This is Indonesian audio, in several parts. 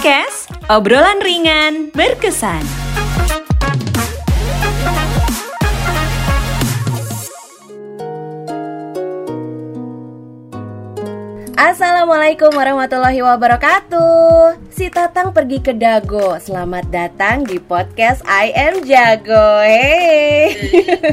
Podcast obrolan ringan berkesan. Assalamualaikum warahmatullahi wabarakatuh Si Tatang pergi ke Dago. Selamat datang di podcast I Am Jago. Hey.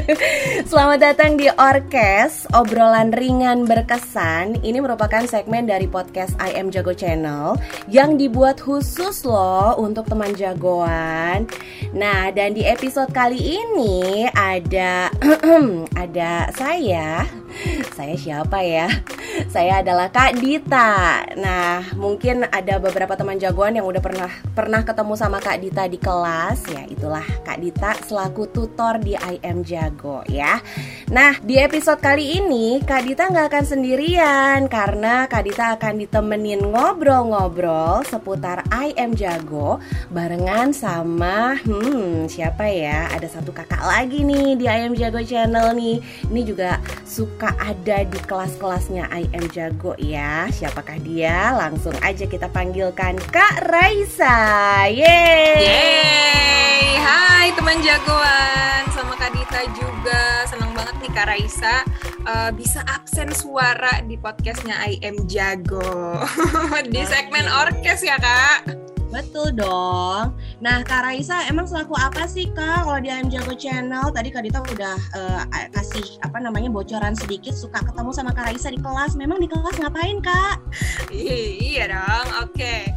Selamat datang di Orkes Obrolan ringan berkesan. Ini merupakan segmen dari podcast I Am Jago Channel Yang dibuat khusus loh untuk teman jagoan. Nah dan di episode kali ini ada Ada saya. Saya siapa ya? Saya adalah Kak Dita. Nah, mungkin ada beberapa teman jagoan yang udah pernah pernah ketemu sama Kak Dita di kelas ya. Itulah Kak Dita selaku tutor di IM Jago ya. Nah, di episode kali ini Kak Dita nggak akan sendirian karena Kak Dita akan ditemenin ngobrol-ngobrol seputar IM Jago barengan sama hmm siapa ya? Ada satu kakak lagi nih di IM Jago channel nih. Ini juga suka ada di kelas-kelasnya IM Jago ya. Siapakah dia? Langsung aja kita panggilkan Kak Raisa. Yeay. Yeay, hai teman jagoan sama Kak Dita juga Senang banget nih Kak Raisa uh, bisa absen suara di podcastnya I Am Jago. Di segmen orkes ya Kak. Betul dong. Nah, Kak Raisa emang selaku apa sih Kak kalau di IM Jago Channel? Tadi Kak Dita udah uh, kasih apa namanya bocoran sedikit suka ketemu sama Kak Raisa di kelas. Memang di kelas ngapain Kak? iya dong, oke. Okay.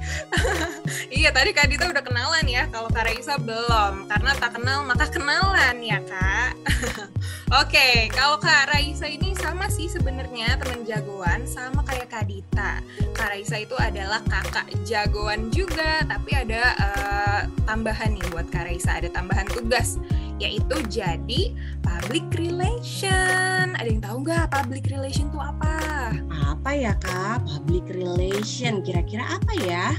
iya tadi Kak Dita udah kenalan ya. Kalau Kak Raisa belum, karena tak kenal maka kenalan ya Kak. Oke, okay, kalau Kak Raisa ini sama sih sebenarnya teman jagoan sama kayak Kak Dita. Kak Raisa itu adalah kakak jagoan juga, tapi ada uh, tambahan nih buat Kak Raisa, ada tambahan tugas yaitu jadi public relation. Ada yang tahu nggak public relation itu apa? Apa ya Kak? Public relation kira-kira apa ya?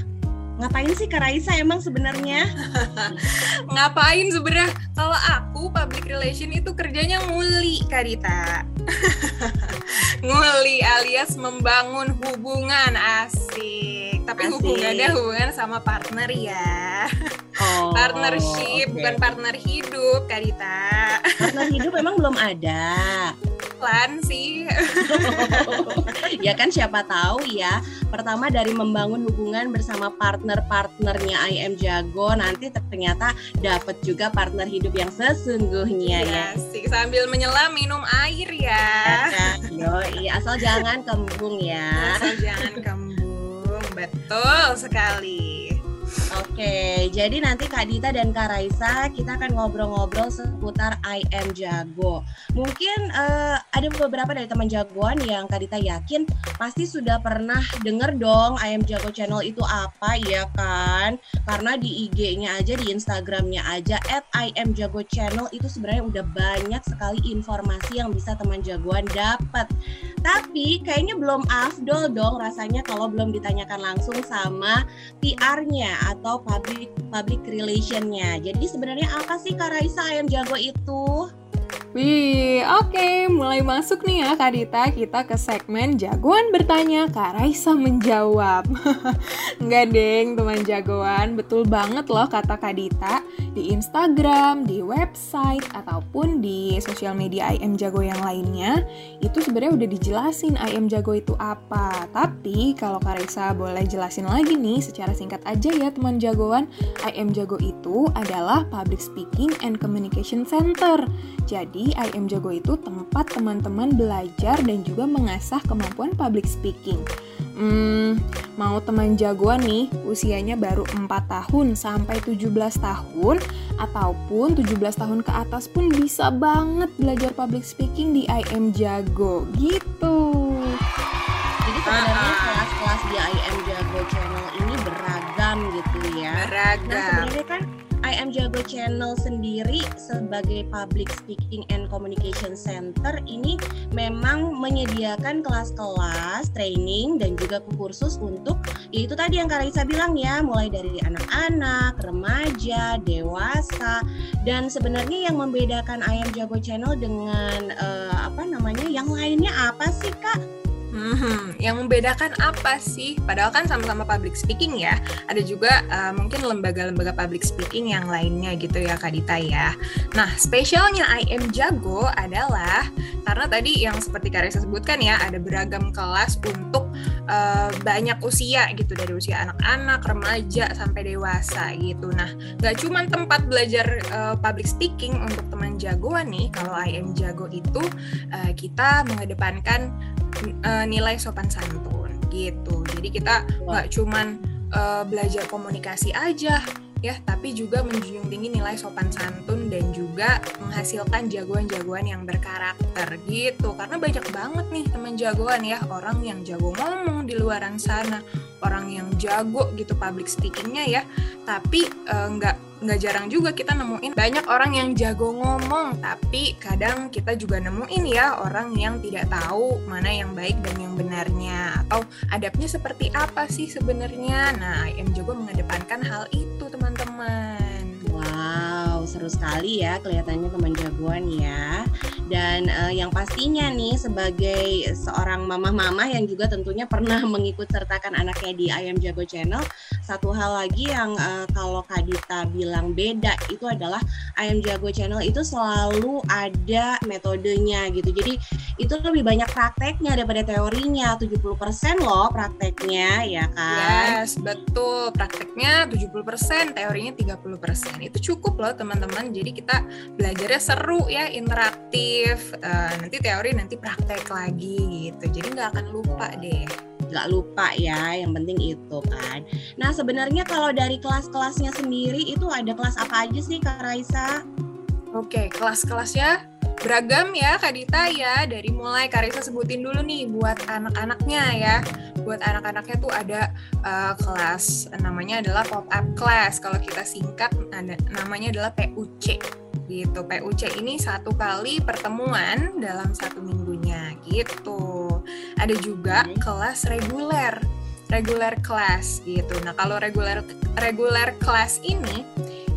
Ngapain sih Kak Raisa emang sebenarnya? Ngapain sebenarnya? Kalau aku public relation itu kerjanya nguli Kak Dita. nguli alias membangun hubungan asik. Tapi asik. hubungannya hubungan sama partner ya. Oh, Partnership okay. bukan partner hidup Kak Dita. Partner hidup emang belum ada plan sih. ya kan siapa tahu ya. Pertama dari membangun hubungan bersama partner-partnernya IM Jago nanti ternyata dapat juga partner hidup yang sesungguhnya ya. ya. Sih sambil menyelam minum air ya. Yo, iya asal jangan kembung ya. Asal jangan kembung. Betul sekali. Oke, jadi nanti Kak Dita dan Kak Raisa kita akan ngobrol-ngobrol seputar I Am Jago. Mungkin uh, ada beberapa dari teman jagoan yang Kak Dita yakin pasti sudah pernah denger dong I Am Jago channel itu apa ya kan? Karena di IG-nya aja, di Instagram-nya aja at I Am Jago channel itu sebenarnya udah banyak sekali informasi yang bisa teman jagoan dapat. Tapi kayaknya belum afdol dong rasanya kalau belum ditanyakan langsung sama PR-nya atau public public relationnya. Jadi sebenarnya apa sih Kak Raisa ayam jago itu? Wih, oke, okay. mulai masuk nih ya Kak Dita, kita ke segmen jagoan bertanya, Kak Raisa menjawab. Enggak deng, teman jagoan, betul banget loh kata Kak Dita. Di Instagram, di website, ataupun di sosial media IM Jago yang lainnya, itu sebenarnya udah dijelasin IM Jago itu apa. Tapi kalau Kak Raisa boleh jelasin lagi nih, secara singkat aja ya teman jagoan, IM Jago itu adalah Public Speaking and Communication Center. Jadi, IM Jago itu tempat teman-teman belajar dan juga mengasah kemampuan public speaking. Hmm, mau teman jagoan nih, usianya baru 4 tahun sampai 17 tahun ataupun 17 tahun ke atas pun bisa banget belajar public speaking di IM Jago gitu. Jadi sebenarnya kelas-kelas di IM Jago channel ini beragam gitu ya. Beragam. Nah, Am Jago Channel sendiri sebagai Public Speaking and Communication Center ini memang menyediakan kelas-kelas training dan juga kursus untuk itu tadi yang Kak Raisa bilang ya mulai dari anak-anak, remaja, dewasa dan sebenarnya yang membedakan I Am Jago Channel dengan uh, apa namanya yang lainnya apa sih Kak? Hmm, yang membedakan apa sih? Padahal kan sama-sama public speaking ya. Ada juga uh, mungkin lembaga-lembaga public speaking yang lainnya gitu ya Kak Dita ya. Nah, spesialnya I am Jago adalah karena tadi yang seperti Kak Reza sebutkan ya, ada beragam kelas untuk uh, banyak usia gitu dari usia anak-anak, remaja sampai dewasa gitu. Nah, gak cuma tempat belajar uh, public speaking untuk teman jagoan nih. Kalau I am Jago itu uh, kita mengedepankan uh, nilai sopan santun gitu. Jadi kita nggak cuman uh, belajar komunikasi aja ya, tapi juga menjunjung tinggi nilai sopan santun dan juga menghasilkan jagoan-jagoan yang berkarakter gitu. Karena banyak banget nih teman jagoan ya, orang yang jago ngomong di luaran sana, orang yang jago gitu public speakingnya ya, tapi uh, nggak jarang juga kita nemuin banyak orang yang jago ngomong tapi kadang kita juga nemuin ya orang yang tidak tahu mana yang baik dan yang benarnya atau adabnya seperti apa sih sebenarnya. Nah IM Jago mengedepankan hal itu teman-teman seru sekali ya kelihatannya teman jagoan ya dan uh, yang pastinya nih sebagai seorang mama-mama yang juga tentunya pernah mengikut sertakan anaknya di Ayam Jago Channel, satu hal lagi yang uh, kalau Kadita bilang beda itu adalah Ayam Jago Channel itu selalu ada metodenya gitu. Jadi itu lebih banyak prakteknya daripada teorinya. 70% loh prakteknya ya kan? Yes, betul. Prakteknya 70%, teorinya 30%. Itu cukup loh teman-teman. Jadi kita belajarnya seru ya, interaktif. Uh, nanti teori nanti praktek lagi gitu. Jadi nggak akan lupa deh. Nggak lupa ya yang penting itu kan. Nah sebenarnya kalau dari kelas-kelasnya sendiri itu ada kelas apa aja sih Kak Raisa? Oke kelas-kelasnya beragam ya Kak Dita ya dari mulai Kak Raisa sebutin dulu nih buat anak-anaknya ya buat anak-anaknya tuh ada uh, kelas namanya adalah pop up class kalau kita singkat ada namanya adalah PUC gitu. PUC ini satu kali pertemuan dalam satu minggunya gitu. Ada juga kelas reguler, reguler kelas gitu. Nah kalau reguler reguler kelas ini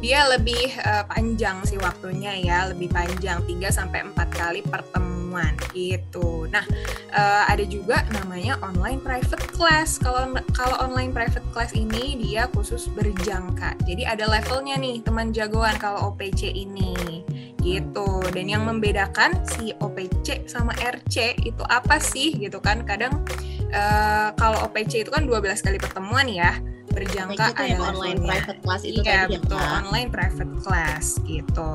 dia lebih uh, panjang sih waktunya ya, lebih panjang 3 sampai 4 kali pertemuan gitu. Nah, uh, ada juga namanya online private class. Kalau kalau online private class ini dia khusus berjangka. Jadi ada levelnya nih teman jagoan kalau OPC ini gitu. Dan yang membedakan si OPC sama RC itu apa sih gitu kan? Kadang uh, kalau OPC itu kan 12 kali pertemuan ya berjangka itu yang online private class itu iya, tadi ya betul, online private class gitu.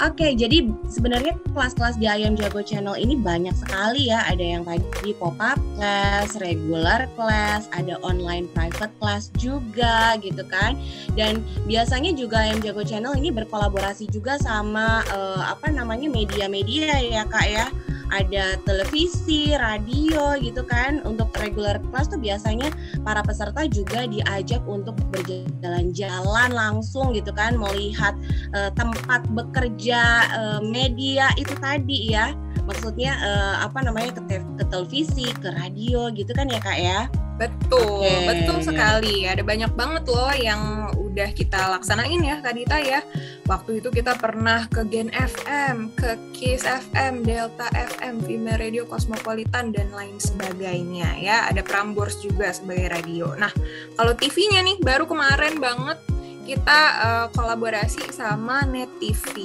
Oke, okay, jadi sebenarnya kelas-kelas di Ayam Jago Channel ini banyak sekali ya. Ada yang tadi pop-up class, regular class, ada online private class juga gitu kan. Dan biasanya juga Ayam Jago Channel ini berkolaborasi juga sama uh, apa namanya media-media ya kak ya ada televisi, radio gitu kan. Untuk regular class tuh biasanya para peserta juga diajak untuk berjalan-jalan langsung gitu kan, melihat uh, tempat bekerja uh, media itu tadi ya. Maksudnya uh, apa namanya ke, ke televisi, ke radio gitu kan ya Kak ya? Betul, okay. betul sekali. Ada banyak banget loh yang udah kita laksanain ya Kak Dita ya. Waktu itu kita pernah ke Gen FM, ke Kiss FM, Delta FM, Vime Radio Cosmopolitan dan lain sebagainya ya. Ada Prambors juga sebagai radio. Nah, kalau TV-nya nih baru kemarin banget kita uh, kolaborasi sama Net TV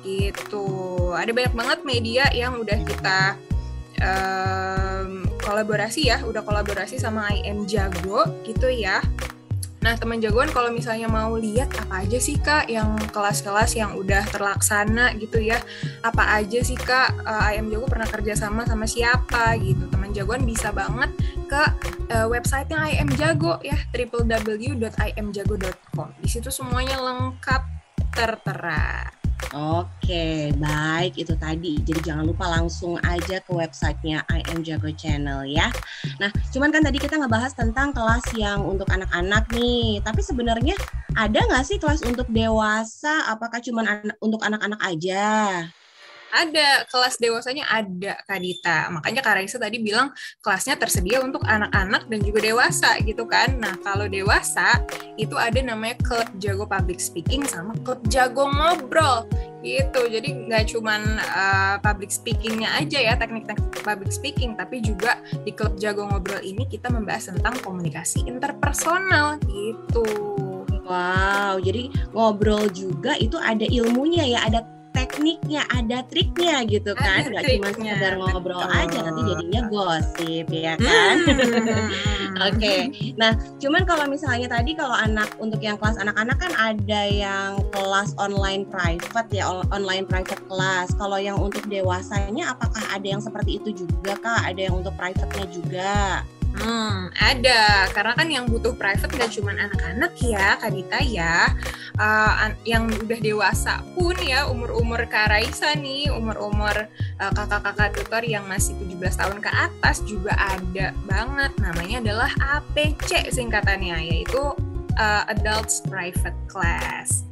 gitu. Ada banyak banget media yang udah kita um, kolaborasi ya, udah kolaborasi sama IM Jago gitu ya. Nah, teman jagoan kalau misalnya mau lihat apa aja sih Kak yang kelas-kelas yang udah terlaksana gitu ya. Apa aja sih Kak uh, IM Jago pernah kerja sama sama siapa gitu. Teman jagoan bisa banget ke uh, websitenya IM Jago ya www.imjago.com. Di situ semuanya lengkap tertera. Oke, baik itu tadi. Jadi jangan lupa langsung aja ke websitenya I Am Jago Channel ya. Nah, cuman kan tadi kita ngebahas tentang kelas yang untuk anak-anak nih. Tapi sebenarnya ada nggak sih kelas untuk dewasa? Apakah cuma an untuk anak-anak aja? Ada kelas dewasanya ada Kak Dita. Makanya Kak Raisa tadi bilang kelasnya tersedia untuk anak-anak dan juga dewasa gitu kan. Nah kalau dewasa itu ada namanya klub jago public speaking sama klub jago ngobrol gitu. Jadi nggak cuman uh, public speakingnya aja ya teknik-teknik public speaking, tapi juga di klub jago ngobrol ini kita membahas tentang komunikasi interpersonal gitu. Wow, jadi ngobrol juga itu ada ilmunya ya, ada tekniknya, ada triknya gitu kan. Gak cuma sekedar ngobrol betul. aja nanti jadinya gosip ya kan. Hmm. Oke. okay. Nah, cuman kalau misalnya tadi kalau anak untuk yang kelas anak-anak kan ada yang kelas online private ya, online private kelas. Kalau yang untuk dewasanya apakah ada yang seperti itu juga Kak? Ada yang untuk private-nya juga? Hmm, ada. Karena kan yang butuh private gak cuma anak-anak ya, Kak Dita ya. Uh, yang udah dewasa pun ya, umur-umur Kak Raisa nih, umur-umur uh, kakak-kakak tutor yang masih 17 tahun ke atas juga ada banget. Namanya adalah APC singkatannya, yaitu uh, Adults Private Class.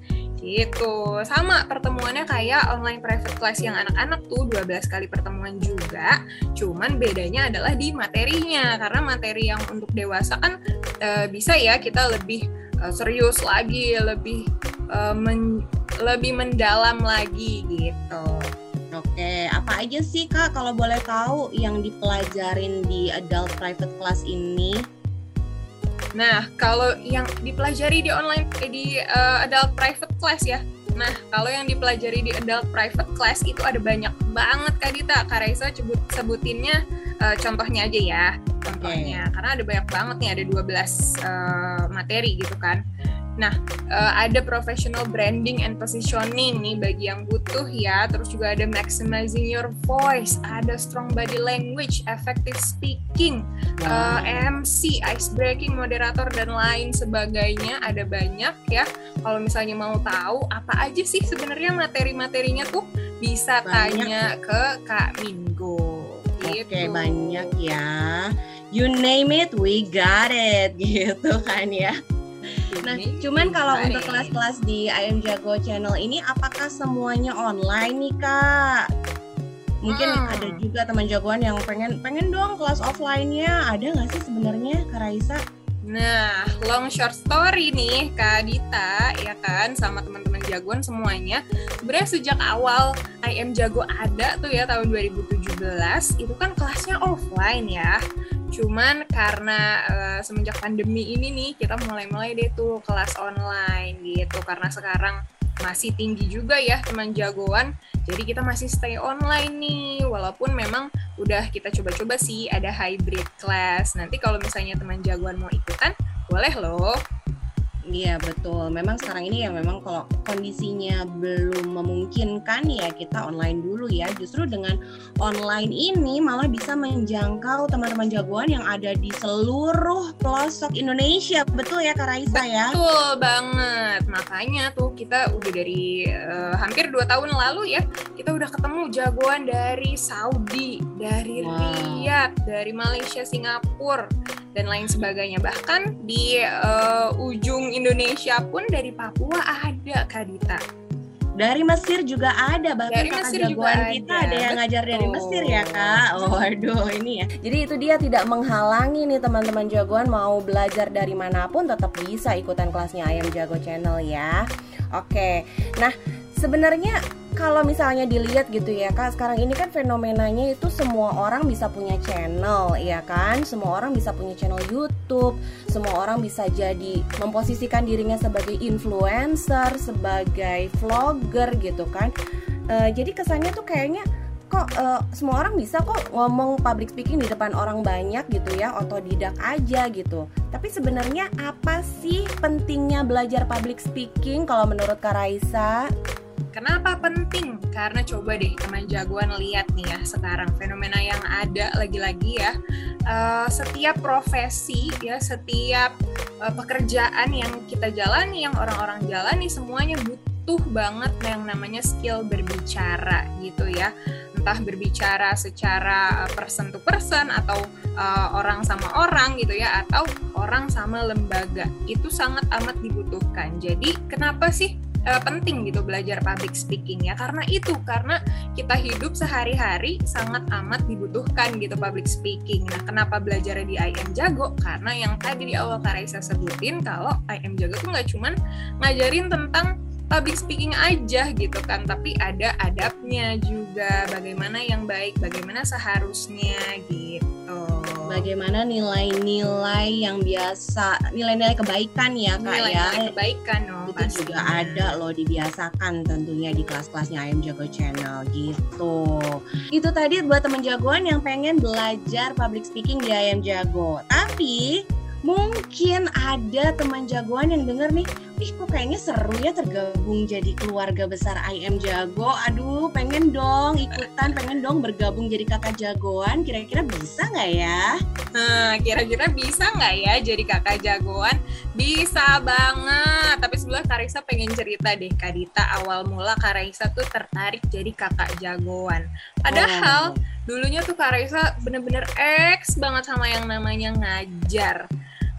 Gitu. Sama pertemuannya kayak online private class yang anak-anak tuh 12 kali pertemuan juga. Cuman bedanya adalah di materinya. Karena materi yang untuk dewasa kan e, bisa ya kita lebih e, serius lagi, lebih e, men, lebih mendalam lagi gitu. Oke, apa aja sih Kak kalau boleh tahu yang dipelajarin di adult private class ini? Nah, kalau yang dipelajari di online eh, di uh, adult private class ya. Nah, kalau yang dipelajari di adult private class itu ada banyak banget Kak Dita. Kak Raisa sebut, sebutinnya uh, contohnya aja ya. Contohnya, okay. karena ada banyak banget nih, ada 12 uh, materi gitu kan. Nah, uh, ada professional branding and positioning nih bagi yang butuh ya. Terus juga ada maximizing your voice, ada strong body language, effective speaking, uh, eh, MC, ice breaking, moderator dan lain sebagainya. Ada banyak ya. Kalau misalnya mau tahu apa aja sih sebenarnya materi-materinya tuh bisa banyak. tanya ke Kak Minggu. Gitu. Oke, banyak ya. You name it, we got it gitu kan ya. Nah, cuman kalau untuk kelas-kelas di IM Jago channel ini apakah semuanya online nih, Kak? Mungkin hmm. ada juga teman jagoan yang pengen pengen dong kelas offline-nya. Ada nggak sih sebenarnya, Kak Raisa? Nah, long short story nih, Kak Dita, ya kan, sama teman-teman jagoan semuanya. Sebenarnya sejak awal IM Jago ada tuh ya tahun 2017, itu kan kelasnya offline ya. Cuman karena uh, semenjak pandemi ini nih kita mulai-mulai deh tuh kelas online gitu karena sekarang masih tinggi juga ya teman jagoan. Jadi kita masih stay online nih walaupun memang udah kita coba-coba sih ada hybrid class. Nanti kalau misalnya teman jagoan mau ikutan boleh loh. Iya betul. Memang sekarang ini ya memang kalau kondisinya belum memungkinkan ya kita online dulu ya. Justru dengan online ini malah bisa menjangkau teman-teman jagoan yang ada di seluruh pelosok Indonesia. Betul ya Kak Raisa ya? Betul banget. Makanya tuh kita udah dari uh, hampir dua tahun lalu ya kita udah ketemu jagoan dari Saudi, dari wow. Riyadh, dari Malaysia, Singapura dan lain sebagainya. Bahkan di uh, ujung Indonesia pun dari Papua ada Kadita. Dari Mesir juga ada bahkan dari Mesir juga kita ada. ada yang ngajar dari Mesir ya kak. Oh, waduh ini ya. Jadi itu dia tidak menghalangi nih teman-teman jagoan mau belajar dari mana pun tetap bisa ikutan kelasnya Ayam Jago Channel ya. Oke, nah sebenarnya kalau misalnya dilihat gitu ya kak sekarang ini kan fenomenanya itu semua orang bisa punya channel ya kan? Semua orang bisa punya channel YouTube semua orang bisa jadi memposisikan dirinya sebagai influencer sebagai vlogger gitu kan? Uh, jadi kesannya tuh kayaknya kok uh, semua orang bisa kok ngomong public speaking di depan orang banyak gitu ya otodidak aja gitu. Tapi sebenarnya apa sih pentingnya belajar public speaking kalau menurut Kak Raisa? Kenapa penting? Karena coba deh teman jagoan lihat nih ya sekarang fenomena yang ada lagi-lagi ya. Uh, setiap profesi ya, setiap uh, pekerjaan yang kita jalani, yang orang-orang jalani semuanya butuh banget yang namanya skill berbicara gitu ya. Entah berbicara secara person to person atau uh, orang sama orang gitu ya atau orang sama lembaga. Itu sangat amat dibutuhkan. Jadi kenapa sih uh, penting gitu belajar public speaking ya karena itu karena kita hidup sehari-hari sangat amat dibutuhkan gitu public speaking. Nah, kenapa belajar di IM Jago? Karena yang tadi di awal Kak Raisa sebutin kalau IM Jago tuh nggak cuman ngajarin tentang public speaking aja gitu kan tapi ada adabnya juga bagaimana yang baik bagaimana seharusnya gitu bagaimana nilai-nilai yang biasa nilai-nilai kebaikan ya kak nilai ya. -nilai kebaikan dong itu pastinya. juga ada loh dibiasakan tentunya di kelas-kelasnya Ayam Jago Channel gitu. Itu tadi buat temen jagoan yang pengen belajar public speaking di Ayam Jago. Tapi mungkin ada teman jagoan yang denger nih, ih kok kayaknya seru ya tergabung jadi keluarga besar IM Jago. Aduh, pengen dong ikutan, pengen dong bergabung jadi kakak jagoan. Kira-kira bisa nggak ya? Nah, kira-kira bisa nggak ya jadi kakak jagoan? Bisa banget. Tapi sebelumnya Karisa pengen cerita deh, Kak Dita awal mula Karisa tuh tertarik jadi kakak jagoan. Padahal oh. dulunya tuh Karisa bener-bener X banget sama yang namanya ngajar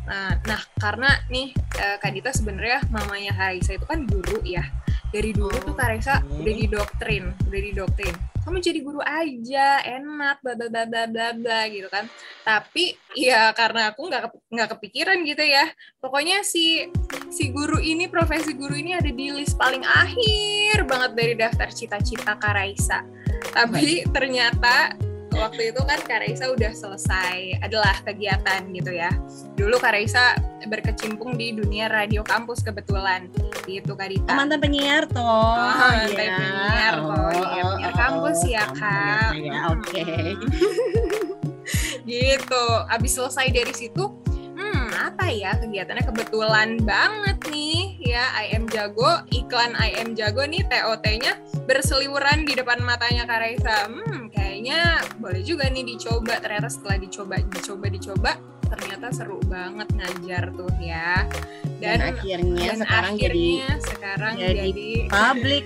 Nah, nah karena nih uh, Kak Dita sebenarnya mamanya Karisa itu kan guru ya. Dari dulu tuh Karisa udah didoktrin, udah didoktrin. Kamu jadi guru aja, enak, bla bla bla bla bla bla gitu kan. Tapi ya karena aku nggak nggak kepikiran gitu ya. Pokoknya si si guru ini, profesi guru ini ada di list paling akhir banget dari daftar cita-cita Karaisa. Tapi ternyata waktu itu kan Karaisa udah selesai adalah kegiatan gitu ya. Dulu Karaisa berkecimpung di dunia radio kampus kebetulan gitu Kak Dita. Oh, mantan penyiar toh. Oh, mantan ya. penyiar toh. Oh, ya, penyiar oh, kampus oh, ya Kak. Ya, oke. Okay. gitu. Abis selesai dari situ, hmm apa ya kegiatannya kebetulan banget nih ya IM Jago iklan IM Jago nih TOT-nya berseliweran di depan matanya Karaisa. Hmm kayaknya boleh juga nih dicoba. Ternyata setelah dicoba dicoba dicoba ternyata seru banget ngajar tuh ya. Dan, dan akhirnya dan sekarang akhirnya jadi sekarang jadi, jadi public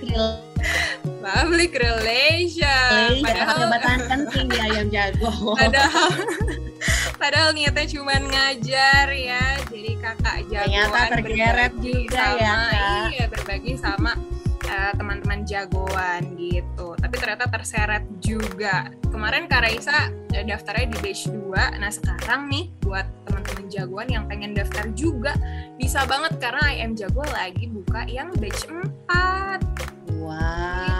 public relation. Padahal jabatan penting ya yang jago. Padahal padahal niatnya cuma ngajar ya. Jadi kakak jagoan ternyata tergeret juga sama, ya kak. iya berbagi sama teman-teman jagoan gitu. Tapi ternyata terseret juga. Kemarin Kak Raisa uh, daftarnya di batch 2. Nah sekarang nih buat teman-teman jagoan yang pengen daftar juga bisa banget karena IM Jago lagi buka yang batch 4. Wow.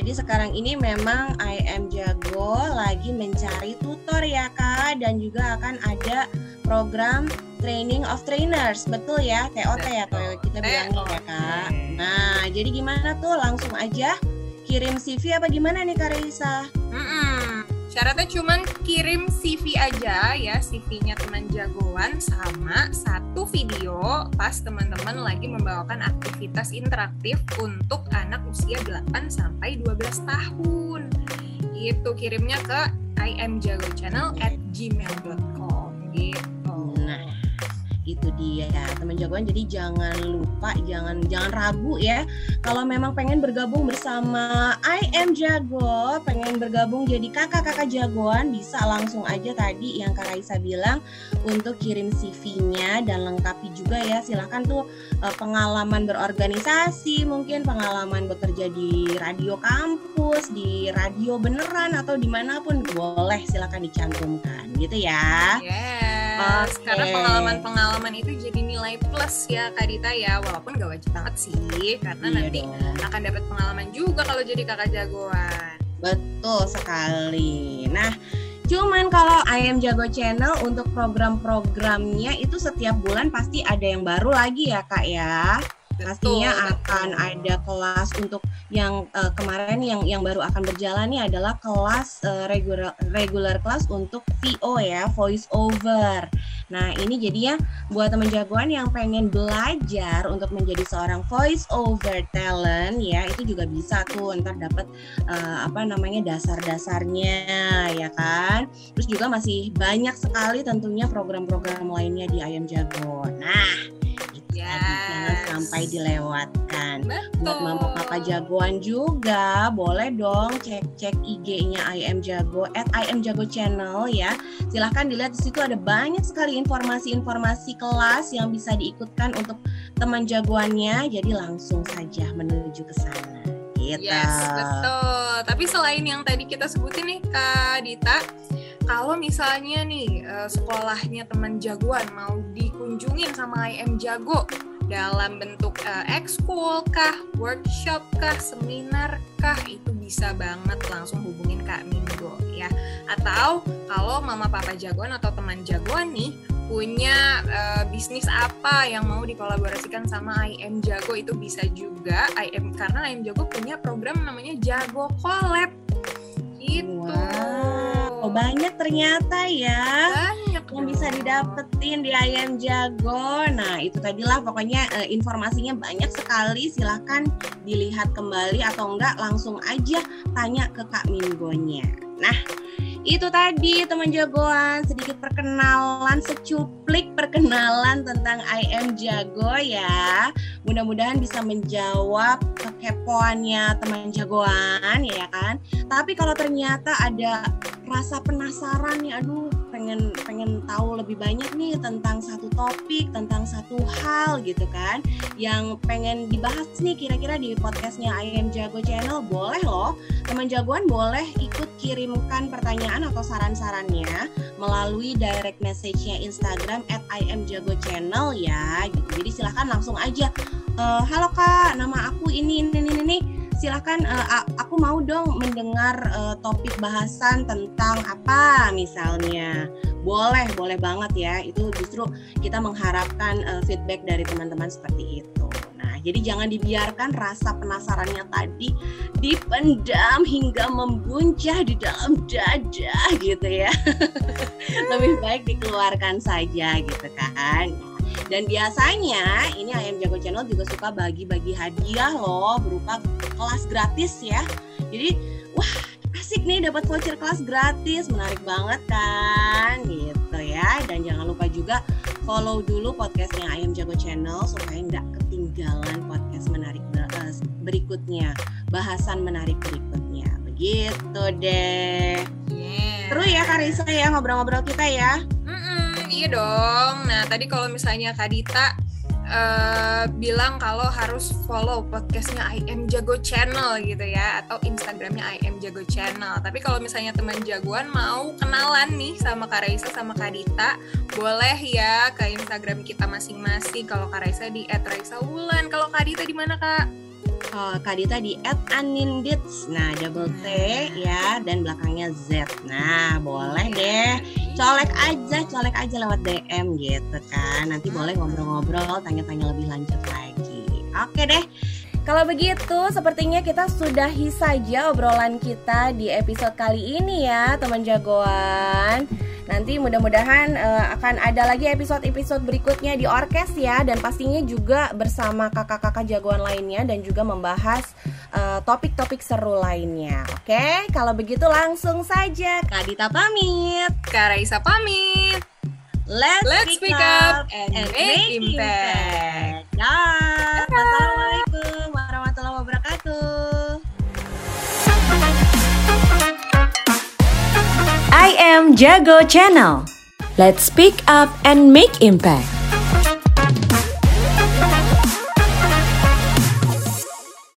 Jadi sekarang ini memang IM Jago lagi mencari tutor ya Kak. Dan juga akan ada program training of trainers. Betul ya TOT ya kalau kita bilangnya ya kak. Nah jadi gimana tuh? Langsung aja kirim CV apa gimana nih kak Reisa mm syaratnya cuman kirim CV aja ya CV-nya teman jagoan sama satu video pas teman-teman lagi membawakan aktivitas interaktif untuk anak usia 8 sampai 12 tahun. Itu kirimnya ke imjagochannel at gmail.com gitu itu dia. Teman jagoan jadi jangan lupa jangan jangan ragu ya. Kalau memang pengen bergabung bersama I am Jago pengen bergabung jadi kakak-kakak jagoan bisa langsung aja tadi yang Kak Raisa bilang untuk kirim CV-nya dan lengkapi juga ya. Silahkan tuh eh, pengalaman berorganisasi mungkin pengalaman bekerja di radio kampus di radio beneran atau di mana pun boleh silahkan dicantumkan gitu ya yes okay. karena pengalaman-pengalaman pengalaman itu jadi nilai plus ya Kak Dita ya walaupun gak wajib banget sih karena iya nanti dong. akan dapat pengalaman juga kalau jadi kakak jagoan betul sekali nah Cuman kalau Ayam Jago Channel untuk program-programnya itu setiap bulan pasti ada yang baru lagi ya kak ya. Pastinya akan ada kelas untuk yang uh, kemarin yang yang baru akan berjalan nih adalah kelas uh, regular regular kelas untuk VO ya, voice over. Nah, ini jadinya buat teman jagoan yang pengen belajar untuk menjadi seorang voice over talent ya, itu juga bisa tuh ntar dapat uh, eh, apa namanya dasar-dasarnya ya kan. Terus juga masih banyak sekali tentunya program-program lainnya di Ayam Jago. Nah, yes. jangan sampai dilewatkan. Betul. Buat mama papa jagoan juga, boleh dong cek-cek IG-nya IM Jago at IM Jago Channel ya. Silahkan dilihat di situ ada banyak sekali informasi-informasi kelas yang bisa diikutkan untuk teman jagoannya, jadi langsung saja menuju ke sana. Gitu. Yes, betul. Tapi selain yang tadi kita sebutin nih Kak Dita, kalau misalnya nih eh, sekolahnya teman jagoan mau dikunjungin sama IM Jago dalam bentuk uh, ekskul kah, workshop kah, seminar kah, itu bisa banget langsung hubungin Kak Minggu ya. Atau kalau mama papa jagoan atau teman jagoan nih punya uh, bisnis apa yang mau dikolaborasikan sama IM Jago itu bisa juga IM karena IM Jago punya program namanya Jago Collab gitu. Wow, oh, banyak ternyata ya. Banyak yang bisa didapetin di ayam jago. Nah itu tadilah pokoknya eh, informasinya banyak sekali. Silahkan dilihat kembali atau enggak langsung aja tanya ke Kak Minggonya. Nah itu tadi teman jagoan sedikit perkenalan secuplik perkenalan tentang IM Jago ya. Mudah-mudahan bisa menjawab kekepoannya teman jagoan ya kan. Tapi kalau ternyata ada rasa penasaran nih, aduh pengen pengen tahu lebih banyak nih tentang satu topik, tentang satu hal gitu kan, yang pengen dibahas nih kira-kira di podcastnya IM Jago Channel, boleh loh teman jagoan boleh ikut kirimkan pertanyaan atau saran-sarannya melalui direct message-nya Instagram at IM Jago Channel ya gitu. Jadi silahkan langsung aja, e, halo kak, nama aku ini ini ini, ini silahkan uh, aku mau dong mendengar uh, topik bahasan tentang apa misalnya. Boleh boleh banget ya. Itu justru kita mengharapkan uh, feedback dari teman-teman seperti itu. Nah jadi jangan dibiarkan rasa penasarannya tadi dipendam hingga membuncah di dalam dada gitu ya. Lebih baik dikeluarkan saja gitu kan dan biasanya ini Ayam Jago Channel juga suka bagi-bagi hadiah loh berupa kelas gratis ya. Jadi wah asik nih dapat voucher kelas gratis, menarik banget kan gitu ya. Dan jangan lupa juga follow dulu podcastnya Ayam Jago Channel supaya nggak ketinggalan podcast menarik eh, berikutnya, bahasan menarik berikutnya. Begitu deh. Yeah. Terus ya Karisa ya ngobrol-ngobrol kita ya iya dong. Nah, tadi kalau misalnya Kak Dita uh, bilang kalau harus follow podcastnya IM Jago Channel gitu ya atau Instagramnya IM Jago Channel. Tapi kalau misalnya teman jagoan mau kenalan nih sama Kak Raisa sama Kak Dita, boleh ya ke Instagram kita masing-masing. Kalau Kak Raisa di @raisawulan, kalau Kak Dita di mana Kak? Uh, Kak Dita di @anindits. Nah, double T ya dan belakangnya Z. Nah, boleh deh. Colek aja, colek aja lewat DM gitu kan. Nanti boleh ngobrol-ngobrol, tanya-tanya lebih lanjut lagi. Oke deh. Kalau begitu, sepertinya kita sudahi saja obrolan kita di episode kali ini ya, teman jagoan. Nanti mudah-mudahan uh, akan ada lagi episode-episode berikutnya di orkes ya dan pastinya juga bersama kakak-kakak jagoan lainnya dan juga membahas eh, topik-topik uh, seru lainnya. Oke, okay? kalau begitu langsung saja Kak Dita pamit, Kak Raisa pamit. Let's, Let's speak up and, and make impact. impact. Ya, Assalamualaikum I am Jago Channel. Let's speak up and make impact.